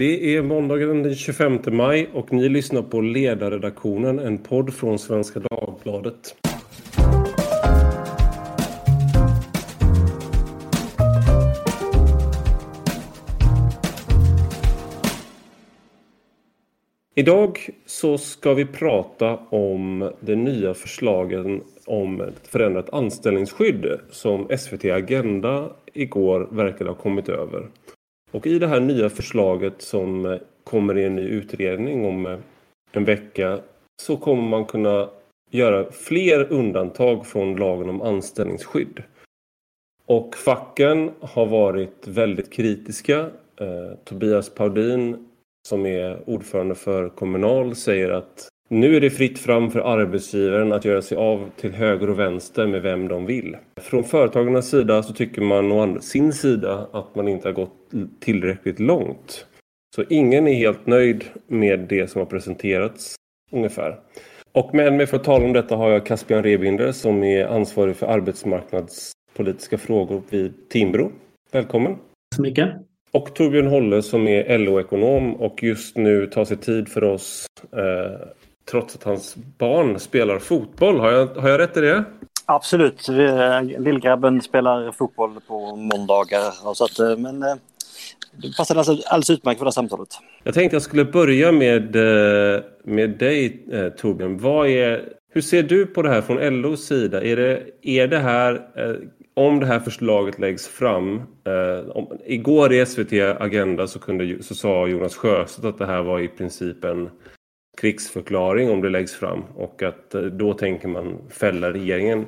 Det är måndagen den 25 maj och ni lyssnar på Ledarredaktionen, en podd från Svenska Dagbladet. Idag så ska vi prata om de nya förslagen om ett förändrat anställningsskydd som SVT Agenda igår verkade ha kommit över. Och i det här nya förslaget som eh, kommer i en ny utredning om eh, en vecka så kommer man kunna göra fler undantag från lagen om anställningsskydd. Och facken har varit väldigt kritiska. Eh, Tobias Paudin som är ordförande för Kommunal säger att nu är det fritt fram för arbetsgivaren att göra sig av till höger och vänster med vem de vill. Från företagarnas sida så tycker man å sin sida att man inte har gått tillräckligt långt. Så ingen är helt nöjd med det som har presenterats ungefär. Och med mig för att tala om detta har jag Caspian Rebinder som är ansvarig för arbetsmarknadspolitiska frågor vid Timbro. Välkommen! Tack så mycket! Och Torbjörn Holle som är LO-ekonom och just nu tar sig tid för oss eh, trots att hans barn spelar fotboll. Har jag, har jag rätt i det? Absolut. Lillgrabben spelar fotboll på måndagar. Så att, eh, men eh, det passar alltså alldeles utmärkt för det här samtalet. Jag tänkte jag skulle börja med, eh, med dig Torbjörn. Vad är, hur ser du på det här från LOs sida? Är det, är det här, om det här förslaget läggs fram. Om, igår i SVT Agenda så, kunde, så sa Jonas Sjöstedt att det här var i princip en krigsförklaring om det läggs fram och att eh, då tänker man fälla regeringen.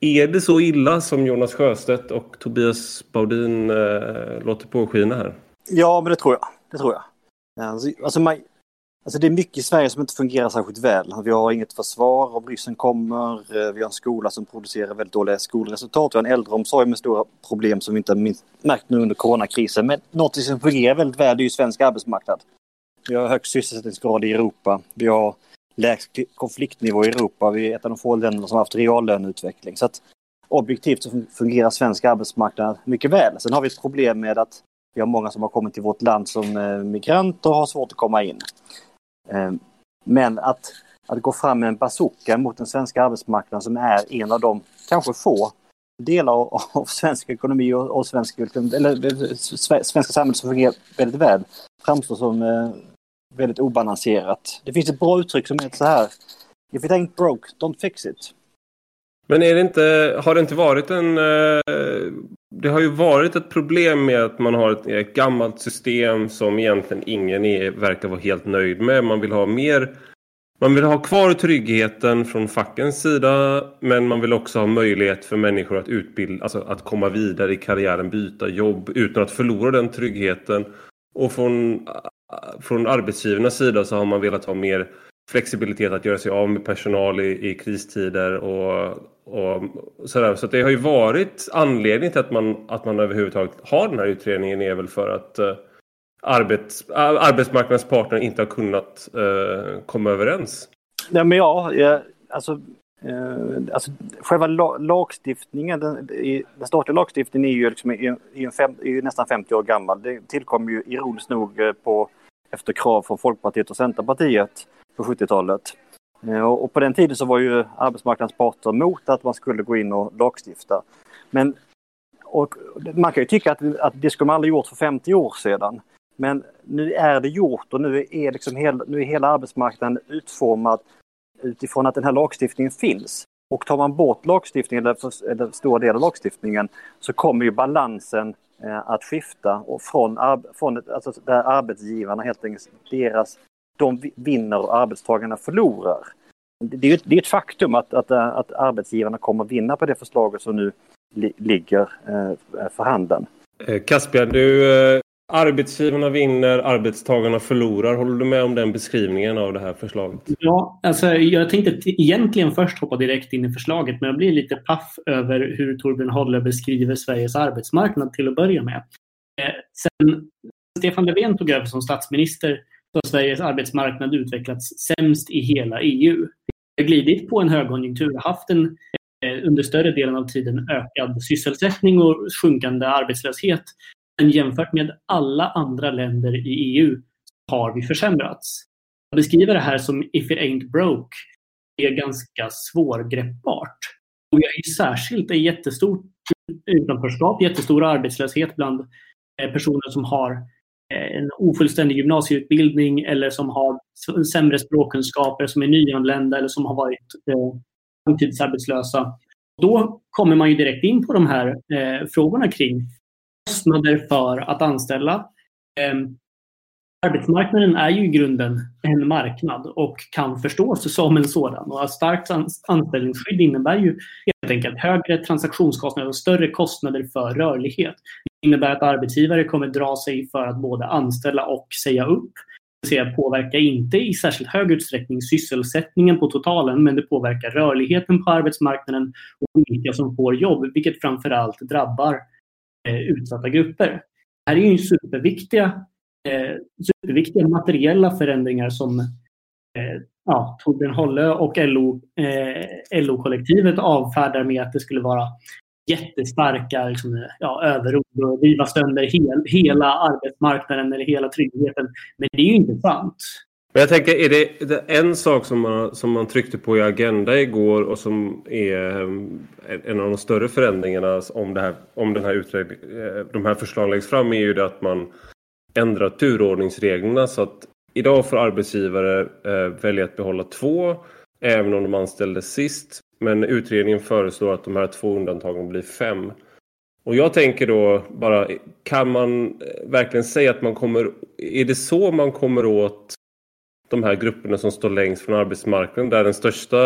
Är det så illa som Jonas Sjöstedt och Tobias Baudin eh, låter påskina här? Ja, men det tror jag. Det tror jag. Eh, alltså, alltså, man, alltså det är mycket i Sverige som inte fungerar särskilt väl. Vi har inget försvar om ryssen kommer. Eh, vi har en skola som producerar väldigt dåliga skolresultat. Vi har en äldreomsorg med stora problem som vi inte har märkt nu under coronakrisen. Men något som fungerar väldigt väl är ju svensk arbetsmarknad. Vi har högst sysselsättningsgrad i Europa. Vi har lägst konfliktnivå i Europa. Vi är ett av de få länderna som har haft reallöneutveckling. Så att objektivt så fungerar svensk arbetsmarknad mycket väl. Sen har vi ett problem med att vi har många som har kommit till vårt land som eh, migranter och har svårt att komma in. Ehm, men att, att gå fram med en bazooka mot den svenska arbetsmarknaden som är en av de kanske få delar av svensk ekonomi och, och svensk, eller, eh, svenska samhället som fungerar väldigt väl framstår som eh, väldigt obalanserat. Det finns ett bra uttryck som heter så här. If it ain't broke, don't fix it. Men är det inte, har det inte varit en... Eh, det har ju varit ett problem med att man har ett, ett gammalt system som egentligen ingen är, verkar vara helt nöjd med. Man vill ha mer... Man vill ha kvar tryggheten från fackens sida men man vill också ha möjlighet för människor att utbilda, alltså att komma vidare i karriären, byta jobb utan att förlora den tryggheten. Och från Eh, från arbetsgivarnas sida så har man velat ha mer flexibilitet att göra sig av med personal i, i kristider och, och sådär. Så det har ju varit anledningen till att man, att man överhuvudtaget har den här utredningen är väl för att uh, arbets, eh, uh, arbetsmarknadens parter inte har kunnat uh, komma överens. Nej, men ja, ja alltså Eh, alltså, själva lagstiftningen, den, den statliga lagstiftningen är ju, liksom, är, är, fem, är ju nästan 50 år gammal. Det tillkom ju ironiskt nog på, efter krav från Folkpartiet och Centerpartiet på 70-talet. Eh, och på den tiden så var ju arbetsmarknadens parter mot att man skulle gå in och lagstifta. Men och man kan ju tycka att, att det skulle man aldrig gjort för 50 år sedan. Men nu är det gjort och nu är, liksom hel, nu är hela arbetsmarknaden utformad utifrån att den här lagstiftningen finns. Och tar man bort lagstiftningen, eller, eller stora delar av lagstiftningen, så kommer ju balansen Eh, att skifta och från, från alltså där arbetsgivarna helt enkelt, deras, de vinner och arbetstagarna förlorar. Det är ju ett, det är ett faktum att, att, eh, att arbetsgivarna kommer vinna på det förslaget som nu li, ligger eh, för handen. Caspian, du Arbetsgivarna vinner, arbetstagarna förlorar. Håller du med om den beskrivningen av det här förslaget? Ja, alltså jag tänkte egentligen först hoppa direkt in i förslaget men jag blir lite paff över hur Torbjörn Hålle beskriver Sveriges arbetsmarknad till att börja med. Eh, sen Stefan Löfven tog över som statsminister så har Sveriges arbetsmarknad utvecklats sämst i hela EU. Vi har glidit på en högkonjunktur, haft en eh, under större delen av tiden ökad sysselsättning och sjunkande arbetslöshet men jämfört med alla andra länder i EU har vi försämrats. Att beskriva det här som if it ain't broke är ganska svårgreppbart. Och vi har ju särskilt ett jättestort utanförskap, jättestor arbetslöshet bland eh, personer som har eh, en ofullständig gymnasieutbildning eller som har sämre språkkunskaper, som är nyanlända eller som har varit eh, långtidsarbetslösa. Då kommer man ju direkt in på de här frågorna kring kostnader för att anställa. Ehm, arbetsmarknaden är ju i grunden en marknad och kan förstås som en sådan. Och ett starkt anställningsskydd innebär ju helt enkelt högre transaktionskostnader och större kostnader för rörlighet. Det innebär att arbetsgivare kommer dra sig för att både anställa och säga upp. Det påverkar inte i särskilt hög utsträckning sysselsättningen på totalen men det påverkar rörligheten på arbetsmarknaden och vilka som får jobb, vilket framförallt drabbar Eh, utsatta grupper. Det här är ju superviktiga, eh, superviktiga materiella förändringar som eh, ja, Torbjörn Holle och LO, eh, LO-kollektivet avfärdar med att det skulle vara jättestarka liksom, ja, överord och riva sönder hel, hela arbetsmarknaden eller hela tryggheten. Men det är ju inte sant. Men jag tänker, är det, det en sak som man, som man tryckte på i Agenda igår och som är ehm, en av de större förändringarna om, det här, om den här eh, de här förslagen läggs fram är ju det att man ändrar turordningsreglerna så att idag får arbetsgivare eh, välja att behålla två även om de anställdes sist. Men utredningen föreslår att de här två undantagen blir fem. Och jag tänker då bara, kan man eh, verkligen säga att man kommer... Är det så man kommer åt de här grupperna som står längst från arbetsmarknaden där den största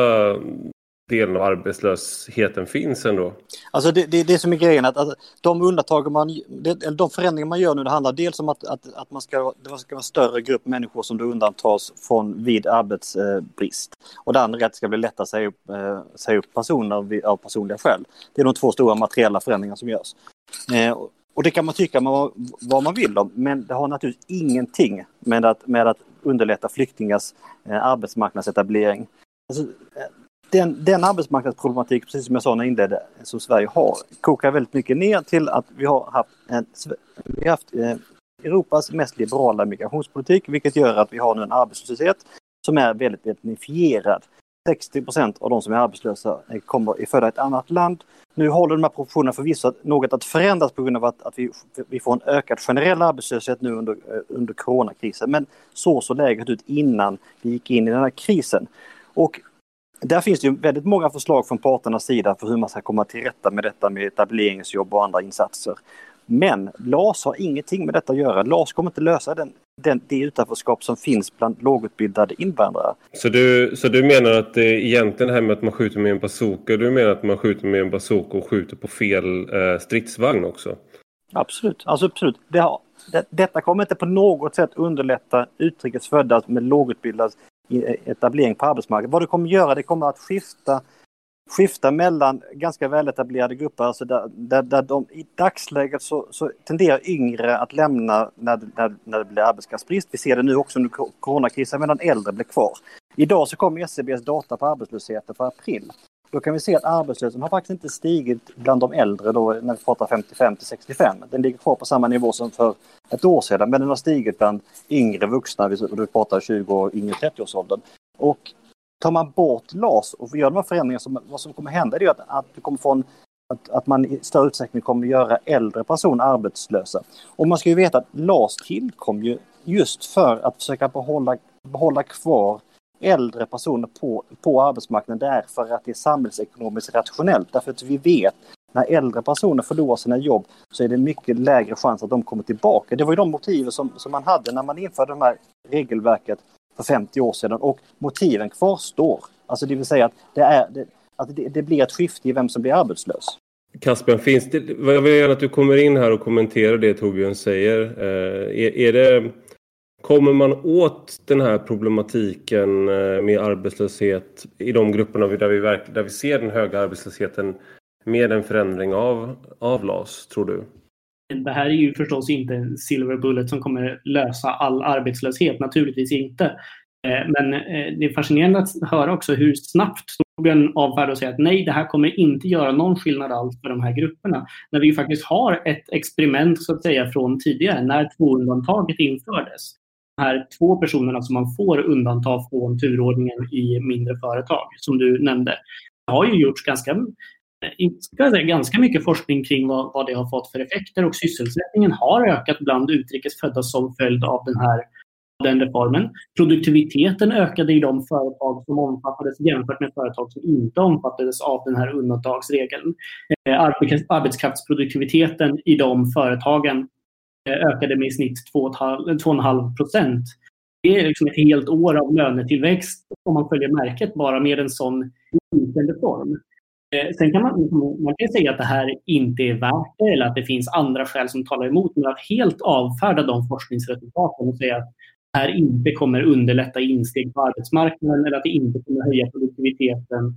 delen av arbetslösheten finns ändå. Alltså det, det, det som är grejen att, att de undantag man, det, eller de förändringar man gör nu det handlar dels om att, att, att man ska, det ska vara en större grupp människor som då undantas från vid arbetsbrist. Och det andra är att det ska bli lättare att säga upp, eh, säga upp personer av personliga skäl. Det är de två stora materiella förändringar som görs. Eh, och det kan man tycka man, vad man vill om, men det har naturligtvis ingenting med att, med att underlätta flyktingars eh, arbetsmarknadsetablering. Alltså, eh, den, den arbetsmarknadsproblematik, precis som jag sa när jag inledde, som Sverige har, kokar väldigt mycket ner till att vi har haft, en, vi har haft eh, Europas mest liberala migrationspolitik, vilket gör att vi har nu en arbetslöshet som är väldigt etnifierad. 60 procent av de som är arbetslösa eh, kommer, är födda i ett annat land. Nu håller de här proportionerna förvisso något att förändras på grund av att, att vi, vi får en ökad generell arbetslöshet nu under, eh, under coronakrisen. Men så såg läget ut innan vi gick in i den här krisen. Och där finns det ju väldigt många förslag från parternas sida för hur man ska komma till rätta med detta med etableringsjobb och andra insatser. Men LAS har ingenting med detta att göra. LAS kommer inte lösa den, den, det utanförskap som finns bland lågutbildade invandrare. Så du, så du menar att det egentligen det här med att man skjuter med en bazooka, du menar att man skjuter med en bazooka och skjuter på fel eh, stridsvagn också? Absolut, alltså absolut. Det har, det, detta kommer inte på något sätt underlätta utrikes födda med lågutbildad etablering på arbetsmarknaden. Vad det kommer göra, det kommer att skifta, skifta mellan ganska väletablerade grupper. Alltså där, där, där de, I dagsläget så, så tenderar yngre att lämna när, när, när det blir arbetskraftsbrist. Vi ser det nu också under coronakrisen, medan äldre blir kvar. Idag så kommer SCBs data på arbetslösheten för april. Då kan vi se att arbetslösheten har faktiskt inte stigit bland de äldre då när vi pratar 55 till 65. Den ligger kvar på samma nivå som för ett år sedan men den har stigit bland yngre vuxna, vi pratar 20 och yngre 30-årsåldern. Och tar man bort LAS och gör de här förändringarna, som, vad som kommer hända är att, att du kommer få en att, att man i större utsträckning kommer göra äldre personer arbetslösa. Och man ska ju veta att LAS tillkom ju just för att försöka behålla, behålla kvar äldre personer på, på arbetsmarknaden därför att det är samhällsekonomiskt rationellt. Därför att vi vet när äldre personer förlorar sina jobb så är det mycket lägre chans att de kommer tillbaka. Det var ju de motiven som, som man hade när man införde det här regelverket för 50 år sedan och motiven kvarstår. Alltså det vill säga att det, är, det, att det, det blir ett skifte i vem som blir arbetslös. Kasper, finns det, jag vill gärna att du kommer in här och kommenterar det Torbjörn säger. Eh, är, är det Kommer man åt den här problematiken eh, med arbetslöshet i de grupperna där vi, där vi ser den höga arbetslösheten med en förändring av, av LAS, tror du? Det här är ju förstås inte en silver bullet som kommer lösa all arbetslöshet, naturligtvis inte. Eh, men eh, det är fascinerande att höra också hur snabbt Torbjörn avfärdar och säger att nej, det här kommer inte göra någon skillnad alls för de här grupperna. När vi faktiskt har ett experiment så att säga från tidigare, när tvåundantaget infördes. De här två personerna som man får undanta från turordningen i mindre företag, som du nämnde. Det har ju gjorts ganska säga, ganska mycket forskning kring vad, vad det har fått för effekter och sysselsättningen har ökat bland utrikesfödda som följd av den här den reformen. Produktiviteten ökade i de företag som omfattades jämfört med företag som inte omfattades av den här undantagsregeln. Eh, arbetskraftsproduktiviteten i de företagen eh, ökade med i snitt 2,5 eh, procent. Det är liksom ett helt år av lönetillväxt om man följer märket bara med en sån liten reform. Eh, sen kan man, man kan säga att det här inte är värt det eller att det finns andra skäl som talar emot. Men att helt avfärda de forskningsresultaten och säga att det här inte kommer underlätta insteg på arbetsmarknaden eller att det inte kommer höja produktiviteten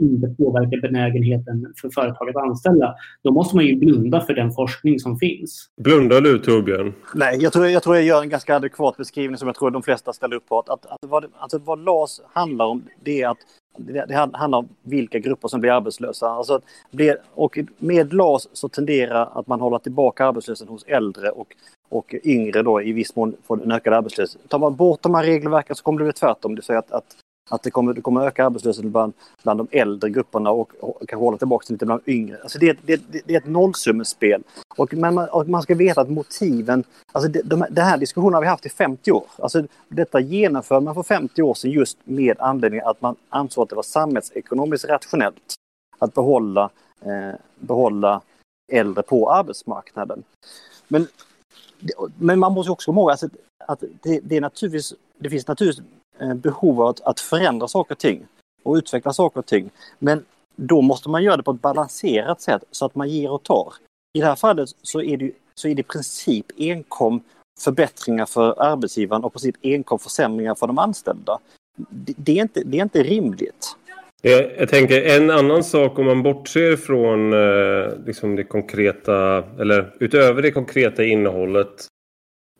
inte påverka benägenheten för företag att anställa. Då måste man ju blunda för den forskning som finns. Blundar du Torbjörn? Nej, jag tror, jag tror jag gör en ganska adekvat beskrivning som jag tror de flesta ställer upp på. Att, att, att vad, alltså vad LAS handlar om det är att det, det handlar om vilka grupper som blir arbetslösa. Alltså, blir, och med LAS så tenderar att man håller tillbaka arbetslösheten hos äldre och, och yngre då i viss mån får en ökad arbetslöshet. Tar man bort de här regelverken så kommer det bli tvärtom. Det säger att, att att det kommer, det kommer öka arbetslösheten bland, bland de äldre grupperna och, och kanske hålla tillbaka lite bland yngre. Alltså det, det, det är ett nollsummespel. Och man, och man ska veta att motiven, alltså det, de, den här diskussionen har vi haft i 50 år. Alltså detta genomförde man för 50 år sedan just med anledning att man ansåg att det var samhällsekonomiskt rationellt att behålla, eh, behålla äldre på arbetsmarknaden. Men, men man måste också komma ihåg alltså, att det, det, är naturligtvis, det finns naturligtvis Eh, behov av att, att förändra saker och ting och utveckla saker och ting. Men då måste man göra det på ett balanserat sätt så att man ger och tar. I det här fallet så är det, så är det i princip enkom förbättringar för arbetsgivaren och i princip enkom försämringar för de anställda. Det, det, är, inte, det är inte rimligt. Jag, jag, tänker en annan sak om man bortser från eh, liksom det konkreta eller utöver det konkreta innehållet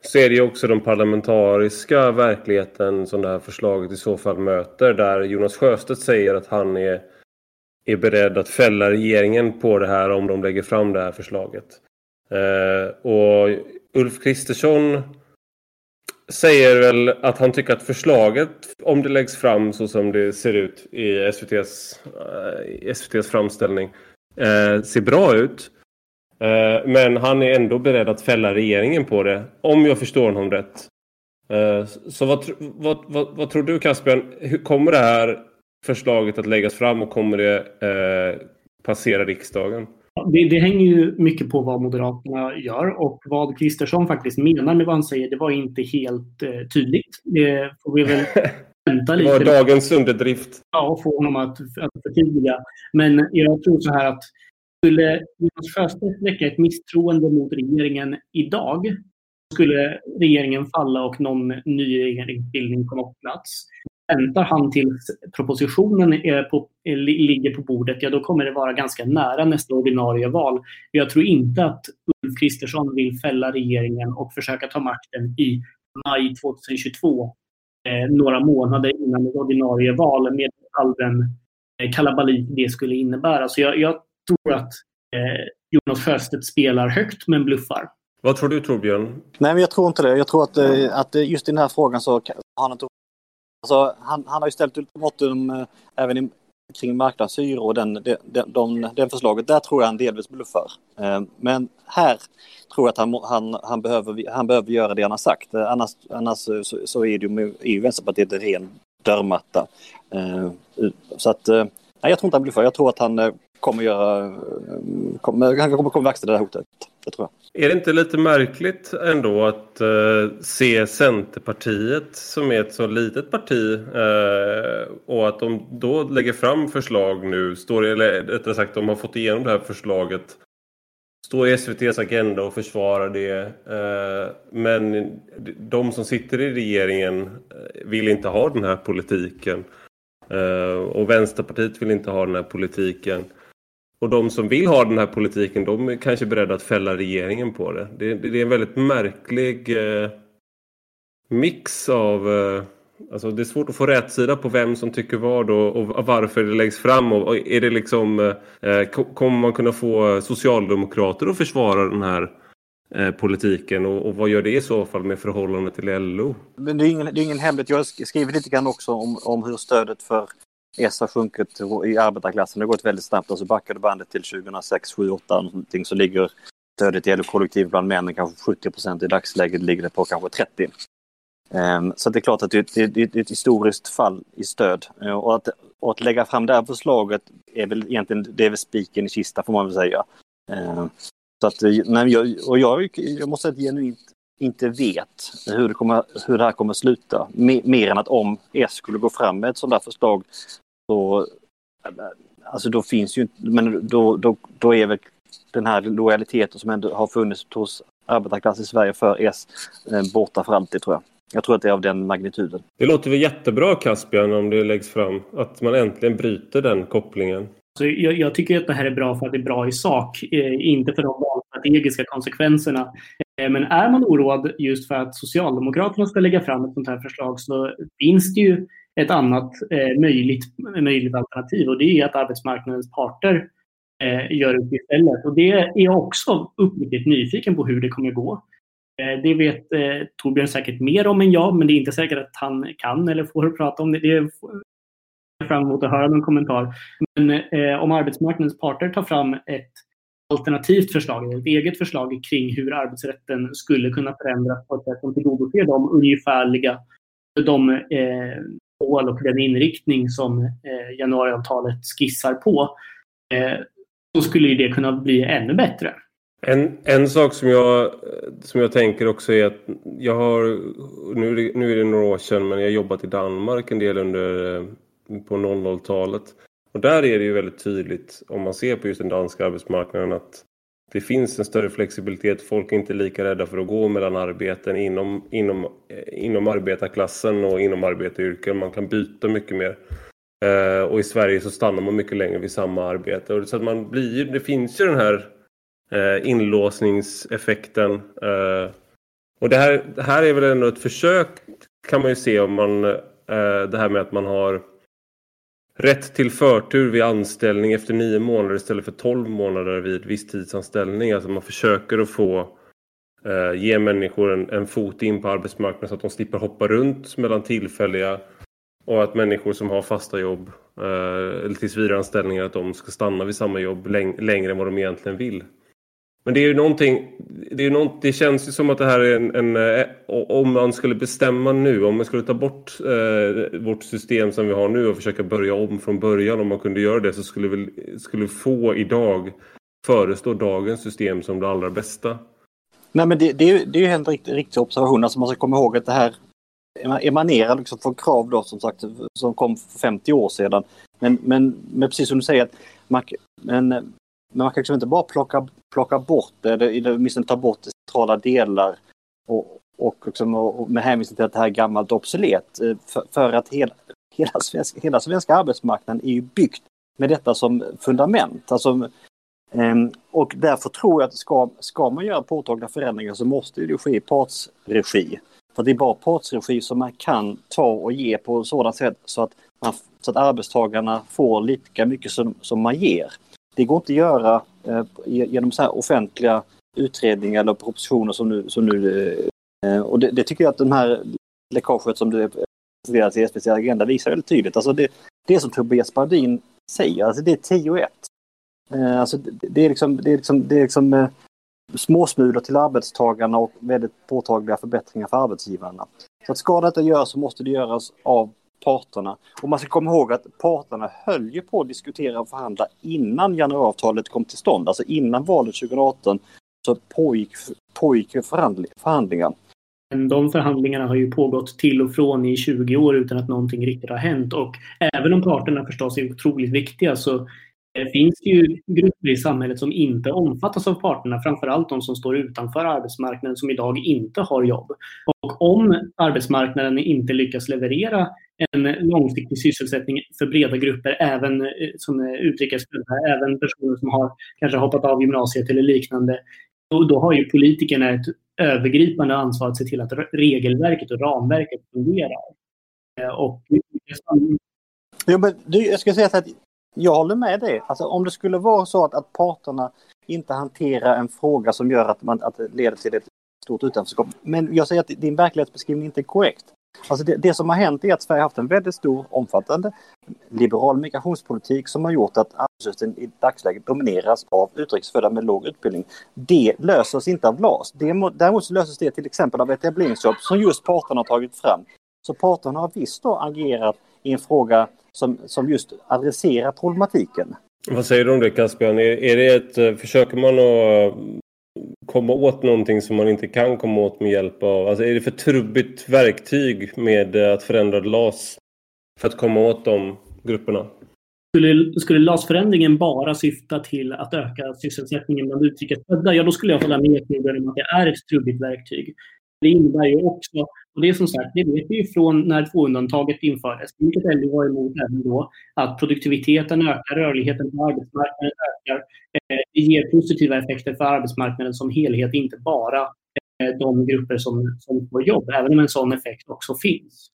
så är det ju också den parlamentariska verkligheten som det här förslaget i så fall möter där Jonas Sjöstedt säger att han är, är beredd att fälla regeringen på det här om de lägger fram det här förslaget. Eh, och Ulf Kristersson säger väl att han tycker att förslaget om det läggs fram så som det ser ut i SVTs, eh, SVTs framställning eh, ser bra ut. Eh, men han är ändå beredd att fälla regeringen på det, om jag förstår honom rätt. Eh, så vad, vad, vad, vad tror du Caspian? Hur kommer det här förslaget att läggas fram och kommer det eh, passera riksdagen? Det, det, hänger ju mycket på vad Moderaterna gör och vad Kristersson faktiskt menar med vad han säger. Det var inte helt eh, tydligt. Det får vi väl vänta lite. Det var dagens underdrift. Ja, och få honom att, att förtydliga. Men jag tror så här att skulle Jonas Sjöstedt väcka ett misstroende mot regeringen idag skulle regeringen falla och någon ny regeringsbildning komma på plats. Väntar han tills propositionen är på, ligger på bordet, ja då kommer det vara ganska nära nästa ordinarie val. Jag tror inte att Ulf Kristersson vill fälla regeringen och försöka ta makten i maj 2022. Eh, några månader innan ett ordinarie val med all den eh, kalabalik det skulle innebära. Så jag, jag tror att eh, Jonas Sjöstedt spelar högt men bluffar. Vad tror du Torbjörn? Nej, men jag tror inte det. Jag tror att, eh, att just i den här frågan så har han inte... Alltså, han, han har ju ställt ultimatum eh, även i, kring marknadshyror och den, den, den, den förslaget. Där tror jag han delvis bluffar. Eh, men här tror jag att han, han, han, behöver, han behöver göra det han har sagt. Eh, annars, annars så, så är, det ju, är ju Vänsterpartiet en ren dörrmatta. Eh, så att... Eh, nej, jag tror inte han bluffar. Jag tror att han kommer göra, kommer, han kommer, kommer verkställa det här hotet. Det tror jag. Är det inte lite märkligt ändå att eh, se Centerpartiet som är ett så litet parti eh, och att de då lägger fram förslag nu, står, eller rättare sagt de har fått igenom det här förslaget står i SVTs agenda och försvarar det. Eh, men de som sitter i regeringen eh, vill inte ha den här politiken. Eh, och Vänsterpartiet vill inte ha den här politiken. Och de som vill ha den här politiken de är kanske beredda att fälla regeringen på det. Det, det är en väldigt märklig eh, mix av, eh, Alltså det är svårt att få rätt sida på vem som tycker vad och, och varför det läggs fram. Och, är det liksom, eh, eh kommer man kunna få socialdemokrater att försvara den här eh, politiken och, och, vad gör det i så fall med förhållandet till LO? Men det är ingen, det är ingen hemlighet. Jag har skrivit lite grann också om, om hur stödet för S har sjunkit i arbetarklassen. Det har gått väldigt snabbt. Alltså backade bandet till 2006, 7, 8 någonting så ligger stödet till LO-kollektiv bland männen kanske 70 procent. I dagsläget ligger det på kanske 30. Ehm, så det är klart att det är ett historiskt fall i stöd. Ehm, och att, och att lägga fram det här förslaget är väl egentligen det är väl spiken i kista får man väl säga. Ehm, så att, nej, jag, och jag, jag måste säga ett genuint inte vet hur det, kommer, hur det här kommer sluta. Mer än att om S skulle gå fram med ett sådant här förslag så alltså då finns ju inte, men då, då, då är väl den här lojaliteten som ändå har funnits hos arbetarklassen i Sverige för S eh, borta för alltid tror jag. Jag tror att det är av den magnituden. Det låter väl jättebra Caspian om det läggs fram. Att man äntligen bryter den kopplingen. Så jag, jag, tycker att det här är bra för att det är bra i sak, eh, inte för de strategiska konsekvenserna. Eh, men är man oroad just för att Socialdemokraterna ska lägga fram ett sånt här förslag så finns det ju ett annat eh, möjligt, möjligt alternativ och det är att arbetsmarknadens parter eh, gör det istället. Och det är jag också uppriktigt nyfiken på hur det kommer gå. Det vet Torbjörn säkert mer om än jag, men det är inte säkert att han kan eller får prata om det. Det är fram emot att höra någon kommentar. Men om arbetsmarknadens parter tar fram ett alternativt förslag, ett eget förslag kring hur arbetsrätten skulle kunna förändras på ett sätt som tillgodoser de ungefärliga de eh, mål och den inriktning som eh, januariavtalet skissar på, eh, så skulle det kunna bli ännu bättre. En, en sak som jag, som jag tänker också är att jag har, nu är, det, nu är det några år sedan, men jag har jobbat i Danmark en del under, eh, på 00-talet. Och där är det ju väldigt tydligt om man ser på just den danska arbetsmarknaden att det finns en större flexibilitet. Folk är inte lika rädda för att gå mellan arbeten inom, inom, eh, inom arbetarklassen och inom arbetaryrken. Man kan byta mycket mer. Eh, och i Sverige så stannar man mycket längre vid samma arbete. Och så att man blir, det finns ju den här eh, inlåsningseffekten. Eh, och det här, det här är väl ändå ett försök kan man ju se om man eh, det här med att man har rätt till förtur vid anställning efter nio månader istället för tolv månader vid visstidsanställning. Alltså man försöker att få eh, ge människor en, en, fot in på arbetsmarknaden så att de slipper hoppa runt mellan tillfälliga och att människor som har fasta jobb eh, eller tillsvidareanställningar att de ska stanna vid samma jobb läng längre än vad de egentligen vill. Men det är ju någonting, det, är något, det känns ju som att det här är en, en eh, om man skulle bestämma nu, om man skulle ta bort eh, vårt system som vi har nu och försöka börja om från början, om man kunde göra det så skulle vi skulle få idag föreslå dagens system som det allra bästa. Nej men det, det är ju det är helt riktig, riktig observation, alltså man ska komma ihåg att det här emanerar liksom från krav då som sagt som kom för 50 år sedan. Men, men, men precis som du säger, att man, men men man kan liksom inte bara plocka, plocka bort det, eller åtminstone ta bort centrala delar och, och, liksom, och med hänvisning till att det här är gammalt obsolet. Eh, för, för att hela, hela, svenska, hela svenska arbetsmarknaden är ju byggt med detta som fundament. Alltså, ehm, och därför tror jag att ska, ska man göra påtagliga förändringar så måste det ske i partsregi. För det är bara partsregi som man kan ta och ge på sådant sätt så att, man, så att arbetstagarna får lika mycket som, som man ger. Det går inte att göra eh, genom så här offentliga utredningar eller propositioner som nu. Som nu eh, eh och det, det, tycker jag att den här läckaget som du presenterat i SVT Agenda visar väldigt tydligt. Alltså det, det som Tobias Bardin säger, alltså det är 10 och 1. Eh, alltså det, det, är liksom, det är liksom, det är liksom eh, småsmulor till arbetstagarna och väldigt påtagliga förbättringar för arbetsgivarna. Så att ska detta göras så måste det göras av parterna. Och man ska komma ihåg att parterna höll ju på att diskutera och förhandla innan januariavtalet kom till stånd. Alltså innan valet 2018 så pågick, pågick förhandlingar. De förhandlingarna har ju pågått till och från i 20 år utan att någonting riktigt har hänt. Och även om parterna förstås är otroligt viktiga så eh, finns det ju grupper i samhället som inte omfattas av parterna, framförallt de som står utanför arbetsmarknaden som idag inte har jobb. Och om arbetsmarknaden inte lyckas leverera en eh, långsiktig sysselsättning för breda grupper, även eh, som eh, utrikesfödda, även personer som har kanske hoppat av gymnasiet eller liknande, då, då har ju politikerna ett övergripande ansvar att se till att regelverket och ramverket fungerar. och Jo, men du, jag ska säga att jag håller med dig. Alltså, om det skulle vara så att, att parterna inte hanterar en fråga som gör att, man, att det leder till ett stort utanförskap. Men jag säger att din verklighetsbeskrivning inte är korrekt. Alltså det, det, som har hänt är att Sverige har haft en väldigt stor, omfattande liberal migrationspolitik som har gjort att arbetslösheten i dagsläget domineras av utrikesfödda med låg utbildning. Det löses inte av LAS. däremot löses det till exempel av etableringsjobb som just parterna har tagit fram. Så parterna har visst då agerat i en fråga som, som just adresserar problematiken. Vad säger du om det Caspian? Är, är det ett, eh, försöker man att komma åt någonting som man inte kan komma åt med hjälp av... Alltså är det för trubbigt verktyg med eh, att förändra LAS för att komma åt de grupperna? Skulle, skulle LAS-förändringen bara syfta till att öka sysselsättningen bland utrikesfödda, ja då skulle jag hålla med Torbjörn om att det är ett trubbigt verktyg. Det innebär ju också, och det är som sagt, det vet vi ju från när tvåundantaget infördes, vilket LO var emot även då, att produktiviteten ökar, rörligheten på arbetsmarknaden ökar. Eh, det ger positiva effekter för arbetsmarknaden som helhet, inte bara eh, de grupper som, som får jobb, även om en sån effekt också finns.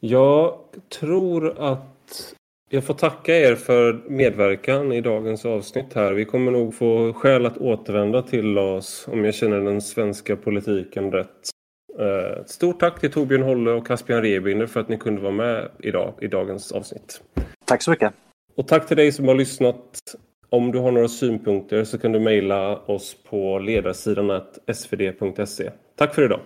Jag tror att jag får tacka er för medverkan i dagens avsnitt här. Vi kommer nog få skäl att återvända till LAS, om jag känner den svenska politiken rätt. Eh, stort tack till Torbjörn Holle och Caspian Rebinder för att ni kunde vara med idag i dagens avsnitt. Tack så mycket. Och tack till dig som har lyssnat. Om du har några synpunkter så kan du mejla oss på ledarsidan svd.se. Tack för idag.